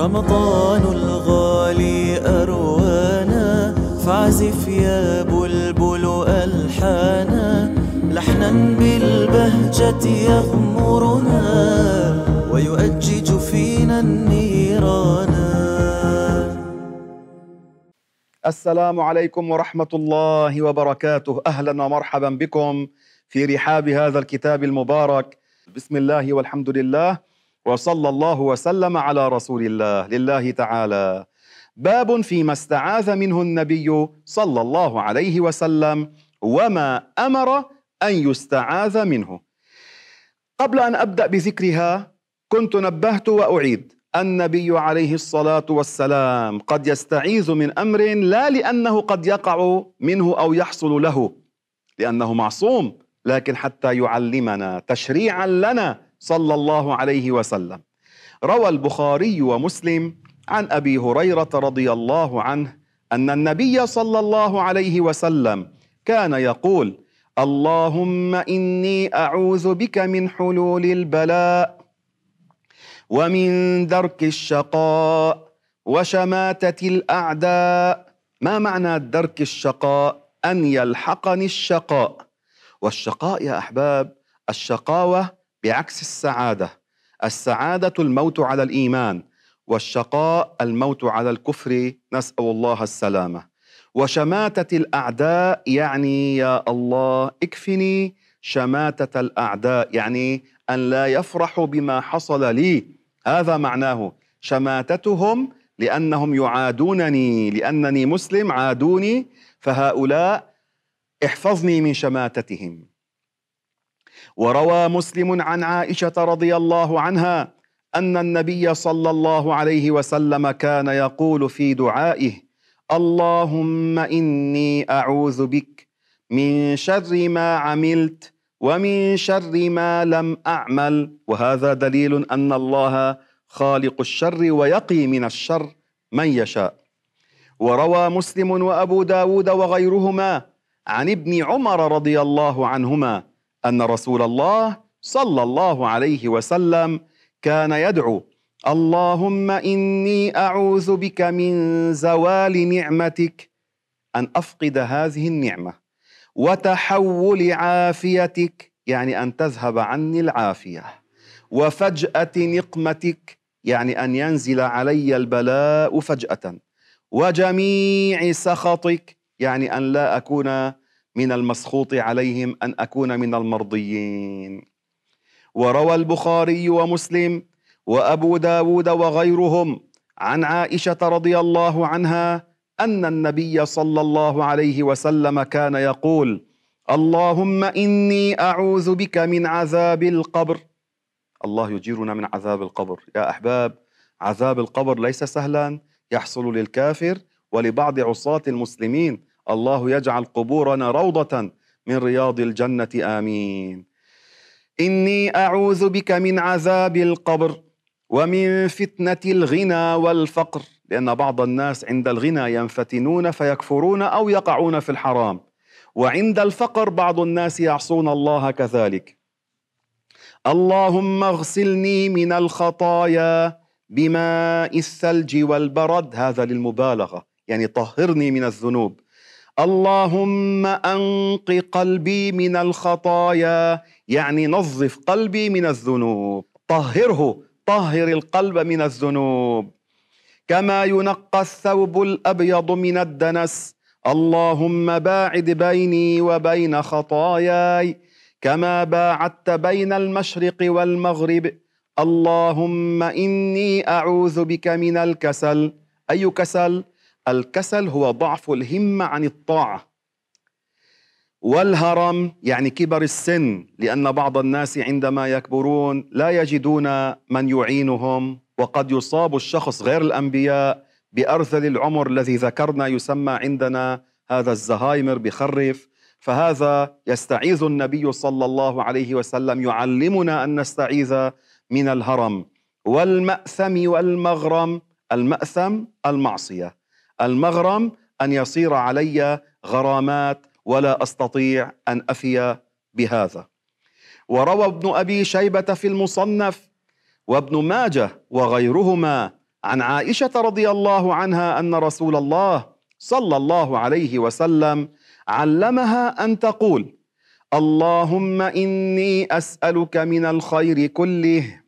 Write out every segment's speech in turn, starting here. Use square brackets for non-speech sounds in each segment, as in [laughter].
رمضان الغالي أروانا فاعزف يا بلبل ألحانا. لحنا بالبهجة يغمرنا ويؤجج فينا النيران. السلام عليكم ورحمة الله وبركاته. أهلا ومرحبا بكم في رحاب هذا الكتاب المبارك. بسم الله والحمد لله. وصلى الله وسلم على رسول الله لله تعالى. باب فيما استعاذ منه النبي صلى الله عليه وسلم وما أمر أن يستعاذ منه. قبل أن أبدأ بذكرها كنت نبهت وأعيد. النبي عليه الصلاة والسلام قد يستعيذ من أمر لا لأنه قد يقع منه أو يحصل له لأنه معصوم لكن حتى يعلمنا تشريعا لنا صلى الله عليه وسلم. روى البخاري ومسلم عن أبي هريرة رضي الله عنه أن النبي صلى الله عليه وسلم كان يقول اللهم إني أعوذ بك من حلول البلاء ومن درك الشقاء وشماتة الأعداء. ما معنى درك الشقاء؟ أن يلحقني الشقاء. والشقاء يا أحباب الشقاوة بعكس السعادة. السعادة الموت على الإيمان والشقاء الموت على الكفر نسأل الله السلامة. وشماتة الأعداء يعني يا الله اكفني. شماتة الأعداء يعني أن لا يفرحوا بما حصل لي. هذا معناه شماتتهم لأنهم يعادونني لأنني مسلم عادوني فهؤلاء احفظني من شماتتهم. وروى مسلم عن عائشة رضي الله عنها أن النبي صلى الله عليه وسلم كان يقول في دعائه اللهم إني أعوذ بك من شر ما عملت ومن شر ما لم أعمل. وهذا دليل أن الله خالق الشر ويقي من الشر من يشاء. وروى مسلم وأبو داود وغيرهما عن ابن عمر رضي الله عنهما أن رسول الله صلى الله عليه وسلم كان يدعو اللهم إني أعوذ بك من زوال نعمتك أن أفقد هذه النعمة وتحول عافيتك يعني أن تذهب عني العافية وفجأة نقمتك يعني أن ينزل علي البلاء فجأة وجميع سخطك يعني أن لا أكون من المسخوط عليهم أن أكون من المرضيين. وروى البخاري ومسلم وأبو داود وغيرهم عن عائشة رضي الله عنها أن النبي صلى الله عليه وسلم كان يقول اللهم إني أعوذ بك من عذاب القبر. الله يجيرنا من عذاب القبر. يا أحباب عذاب القبر ليس سهلا يحصل للكافر ولبعض عصاة المسلمين. الله يجعل قبورنا روضة من رياض الجنة. آمين. إني أعوذ بك من عذاب القبر ومن فتنة الغنى والفقر لأن بعض الناس عند الغنى ينفتنون فيكفرون أو يقعون في الحرام وعند الفقر بعض الناس يعصون الله كذلك. اللهم اغسلني من الخطايا بماء الثلج والبرد. هذا للمبالغة يعني طهرني من الذنوب. اللهم أنق قلبي من الخطايا يعني نظف قلبي من الذنوب. طهره طهر القلب من الذنوب. كما ينقى الثوب الأبيض من الدنس. اللهم باعد بيني وبين خطاياي كما باعدت بين المشرق والمغرب. اللهم إني أعوذ بك من الكسل. أي كسل؟ الكسل هو ضعف الهمة عن الطاعة. والهرم يعني كبر السن لأن بعض الناس عندما يكبرون لا يجدون من يعينهم وقد يصاب الشخص غير الأنبياء بأرذل العمر الذي ذكرنا يسمى عندنا هذا الزهايمر بخرف. فهذا يستعيذ النبي صلى الله عليه وسلم يعلمنا أن نستعيذ من الهرم. والمأثم والمغرم المأثم المعصية. المغرم أن يصير علي غرامات ولا أستطيع أن أفي بهذا. وروى ابن أبي شيبة في المصنف وابن ماجه وغيرهما عن عائشة رضي الله عنها أن رسول الله صلى الله عليه وسلم علمها أن تقول اللهم إني أسألك من الخير كله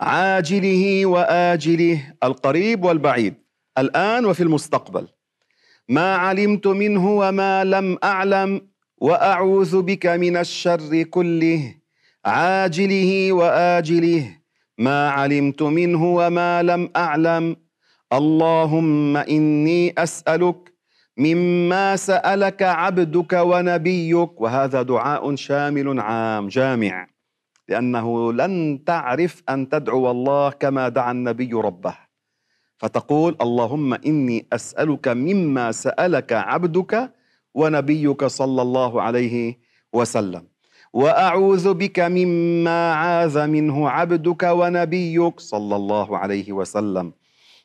عاجله وآجله القريب والبعيد. الآن وفي المستقبل. ما علمت منه وما لم أعلم وأعوذ بك من الشر كله عاجله وآجله. ما علمت منه وما لم أعلم اللهم إني أسألك مما سألك عبدك ونبيك. وهذا دعاء شامل عام جامع. لأنه لن تعرف أن تدعو الله كما دعا النبي ربه. فتقول اللهم إني أسألك مما سألك عبدك ونبيك صلى الله عليه وسلم. وأعوذ بك مما عاذ منه عبدك ونبيك صلى الله عليه وسلم.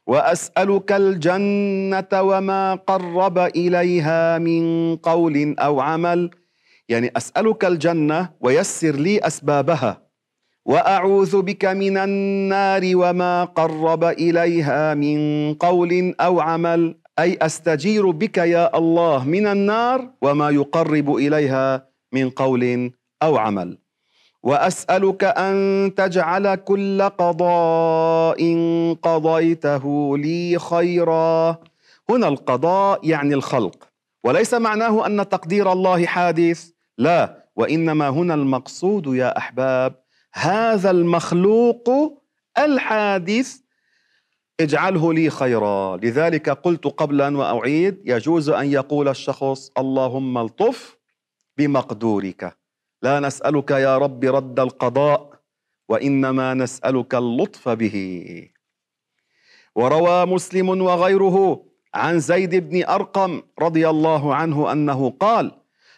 وأسألك الجنة وما قرب إليها من قول أو عمل. يعني أسألك الجنة ويسر لي أسبابها. وأعوذ بك من النار وما قرب إليها من قول أو عمل. أي أستجير بك يا الله من النار وما يقرب إليها من قول أو عمل. وأسألك أن تجعل كل قضاء قضيته لي خيرا. هنا القضاء يعني الخلق. وليس معناه أن تقدير الله حادث. لا وإنما هنا المقصود يا أحباب هذا المخلوق الحادث اجعله لي خيرا. لذلك قلت قبلا وأعيد يجوز أن يقول الشخص اللهم الطف بمقدورك. لا نسألك يا رب رد القضاء وإنما نسألك اللطف به. وروى مسلم وغيره عن زيد بن أرقم رضي الله عنه أنه قال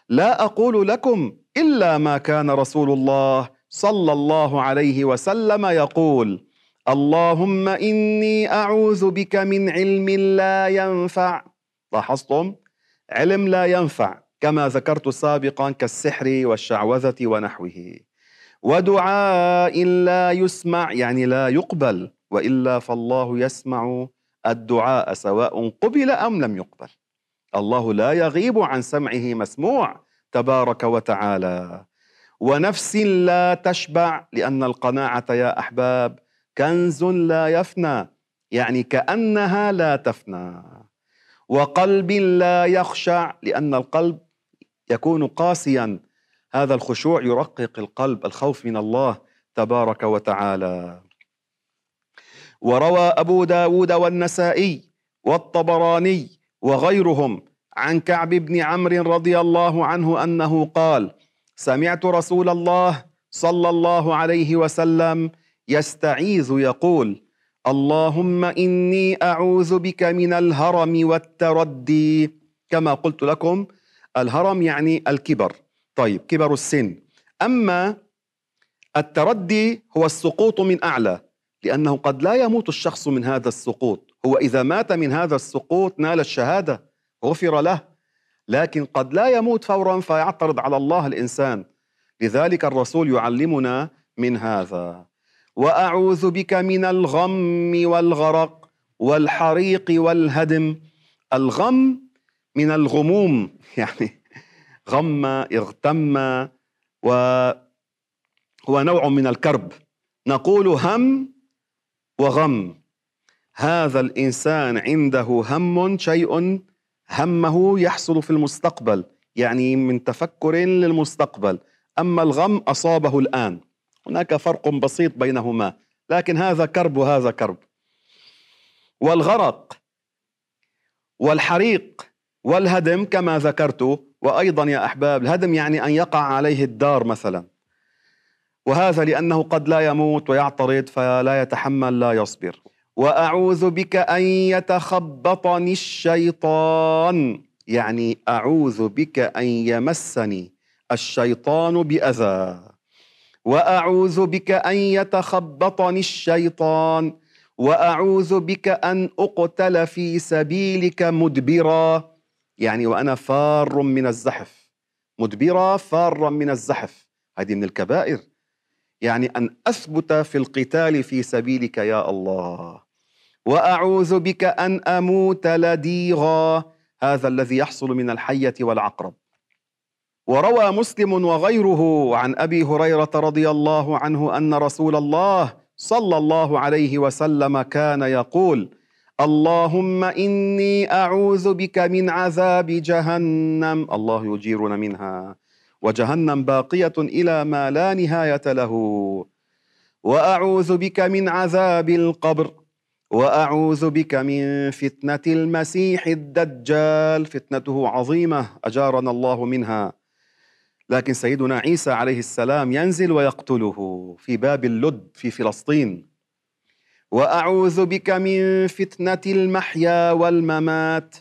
لا أقول لكم إلا ما كان رسول الله صلى الله عليه وسلم يقول اللهم إني أعوذ بك من علم لا ينفع. لاحظتم؟ علم لا ينفع كما ذكرت سابقا كالسحر والشعوذة ونحوه. ودعاء لا يسمع يعني لا يقبل وإلا فالله يسمع الدعاء سواء قبل أم لم يقبل. الله لا يغيب عن سمعه مسموع تبارك وتعالى. ونفس لا تشبع لأن القناعة يا أحباب كنز لا يفنى يعني كأنها لا تفنى. وقلب لا يخشع لأن القلب يكون قاسيا. هذا الخشوع يرقق القلب الخوف من الله تبارك وتعالى. وروى أبو داود والنسائي والطبراني وغيرهم عن كعب بن عمرو رضي الله عنه أنه قال سمعت رسول الله صلى الله عليه وسلم يستعيذ يقول اللهم إني أعوذ بك من الهرم والتردي. كما قلت لكم الهرم يعني الكبر. طيب كبر السن. أما التردي هو السقوط من أعلى لأنه قد لا يموت الشخص من هذا السقوط. هو إذا مات من هذا السقوط نال الشهادة غفر له. لكن قد لا يموت فورا فيعترض على الله الإنسان. لذلك الرسول يعلمنا من هذا. وأعوذ بك من الغم والغرق والحريق والهدم. الغم من الغموم [laughs] يعني غم اغتم وهو نوع من الكرب. نقول هم وغم. هذا الإنسان عنده هم شيء همه يحصل في المستقبل يعني من تفكر للمستقبل. أما الغم أصابه الآن. هناك فرق بسيط بينهما لكن هذا كرب وهذا كرب. والغرق والحريق والهدم كما ذكرت وأيضا يا أحباب الهدم يعني أن يقع عليه الدار مثلا. وهذا لأنه قد لا يموت ويعترض فلا يتحمل لا يصبر. وأعوذ بك أن يتخبطني الشيطان. يعني أعوذ بك أن يمسني الشيطان بأذى. وأعوذ بك أن يتخبطني الشيطان. وأعوذ بك أن أقتل في سبيلك مدبرا. يعني وأنا فار من الزحف. مدبرا فارا من الزحف. هذه من الكبائر. يعني أن أثبت في القتال في سبيلك يا الله. وأعوذ بك أن أموت لديغا. هذا الذي يحصل من الحية والعقرب. وروى مسلم وغيره عن أبي هريرة رضي الله عنه أن رسول الله صلى الله عليه وسلم كان يقول اللهم إني أعوذ بك من عذاب جهنم. الله يجيرنا منها. وجهنم باقية إلى ما لا نهاية له. وأعوذ بك من عذاب القبر وأعوذ بك من فتنة المسيح الدجال. فتنته عظيمة أجارنا الله منها. لكن سيدنا عيسى عليه السلام ينزل ويقتله في باب اللد في فلسطين. وأعوذ بك من فتنة المحيا والممات.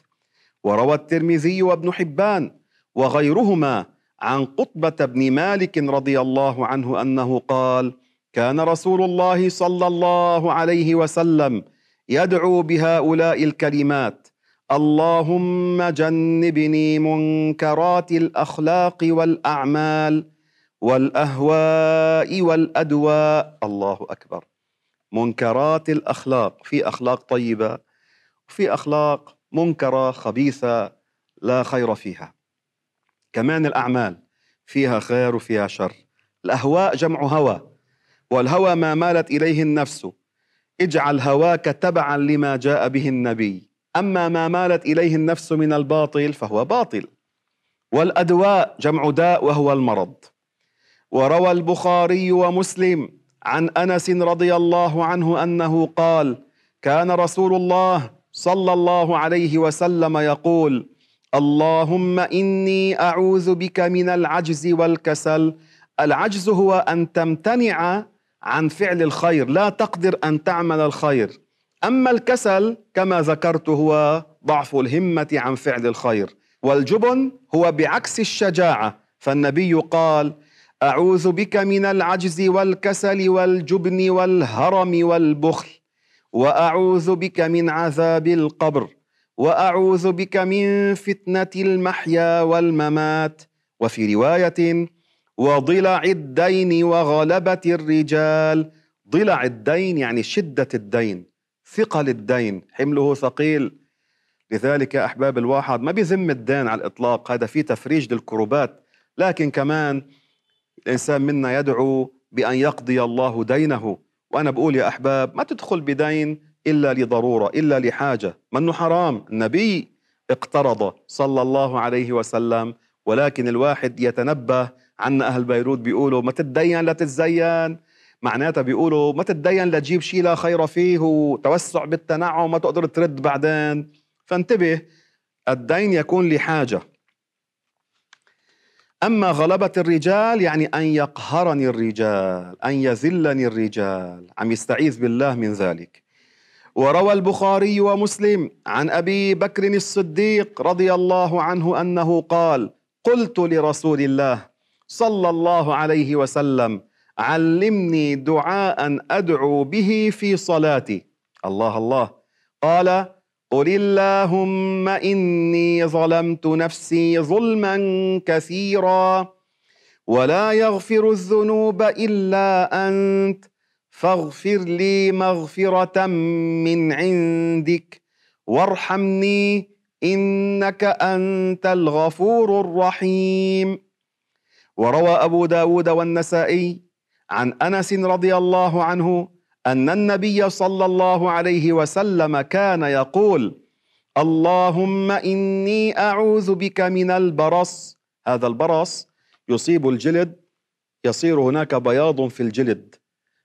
وروى الترمذي وابن حبان وغيرهما عن قطبة بن مالك رضي الله عنه أنه قال كان رسول الله صلى الله عليه وسلم يدعو بهؤلاء الكلمات اللهم جنبني منكرات الأخلاق والأعمال والأهواء والأدواء. الله أكبر. منكرات الأخلاق. في أخلاق طيبة وفي أخلاق منكرة خبيثة لا خير فيها. كمان الأعمال فيها خير وفيها شر. الأهواء جمع هوى والهوى ما مالت إليه النفس. اجعل هواك تبعا لما جاء به النبي. أما ما مالت إليه النفس من الباطل فهو باطل. والأدواء جمع داء وهو المرض. وروى البخاري ومسلم عن أنس رضي الله عنه أنه قال كان رسول الله صلى الله عليه وسلم يقول اللهم إني أعوذ بك من العجز والكسل. العجز هو أن تمتنع عن فعل الخير لا تقدر أن تعمل الخير. أما الكسل كما ذكرت هو ضعف الهمة عن فعل الخير. والجبن هو بعكس الشجاعة. فالنبي قال أعوذ بك من العجز والكسل والجبن والهرم والبخل وأعوذ بك من عذاب القبر. وأعوذ بك من فتنة المحيا والممات. وفي رواية وضلع الدين وغلبه الرجال. ضلع الدين يعني شدة الدين ثقل الدين حمله ثقيل. لذلك يا أحباب الواحد ما بيذم الدين على الإطلاق هذا في تفريج للكروبات. لكن كمان الإنسان منا يدعو بأن يقضي الله دينه. وأنا بقول يا أحباب ما تدخل بدين إلا لضرورة إلا لحاجة. منه حرام؟ النبي اقترض صلى الله عليه وسلم ولكن الواحد يتنبه عنا أهل بيروت بيقولوا ما تتدين لا تتزين. معناتها بيقولوا ما تتدين لتجيب شيء لا خير فيه وتوسع بالتنعم ما تقدر ترد بعدين. فانتبه الدين يكون لحاجة. أما غلبة الرجال يعني أن يقهرني الرجال أن يذلني الرجال. عم يستعيذ بالله من ذلك. وروى البخاري ومسلم عن أبي بكر الصديق رضي الله عنه أنه قال قلت لرسول الله صلى الله عليه وسلم علمني دعاء أدعو به في صلاتي. الله الله. قال قل اللهم إني ظلمت نفسي ظلما كثيرا ولا يغفر الذنوب إلا أنت فاغفر لي مغفرة من عندك. وارحمني إنك أنت الغفور الرحيم. وروى أبو داود والنسائي عن أنس رضي الله عنه أن النبي صلى الله عليه وسلم كان يقول اللهم إني أعوذ بك من البرص. هذا البرص يصيب الجلد يصير هناك بياض في الجلد.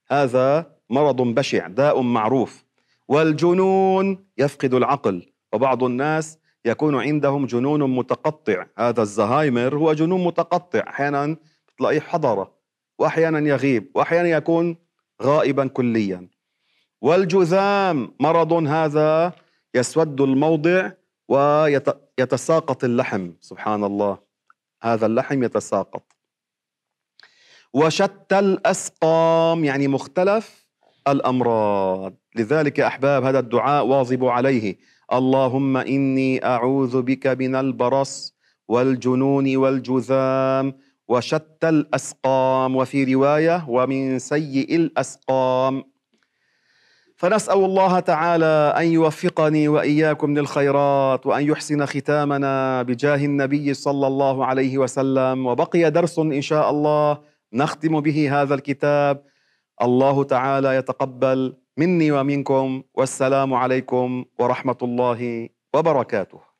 هذا مرض بشع داء معروف. والجنون يفقد العقل وبعض الناس يكون عندهم جنون متقطع. هذا الزهايمر هو جنون متقطع أحيانا تلاقيه حضرة وأحيانا يغيب وأحيانا يكون غائبا كليا. والجذام مرض هذا يسود الموضع ويتساقط اللحم سبحان الله. هذا اللحم يتساقط. وشتى الأسقام يعني مختلف الأمراض. لذلك يا أحباب هذا الدعاء واظب عليه. اللهم إني أعوذ بك من البرص والجنون والجذام. وشتى الأسقام وفي رواية ومن سيء الأسقام. فنسأل الله تعالى أن يوفقني وإياكم للخيرات وأن يحسن ختامنا بجاه النبي صلى الله عليه وسلم. وبقي درس إن شاء الله نختم به هذا الكتاب. الله تعالى يتقبل مني ومنكم. والسلام عليكم ورحمة الله وبركاته.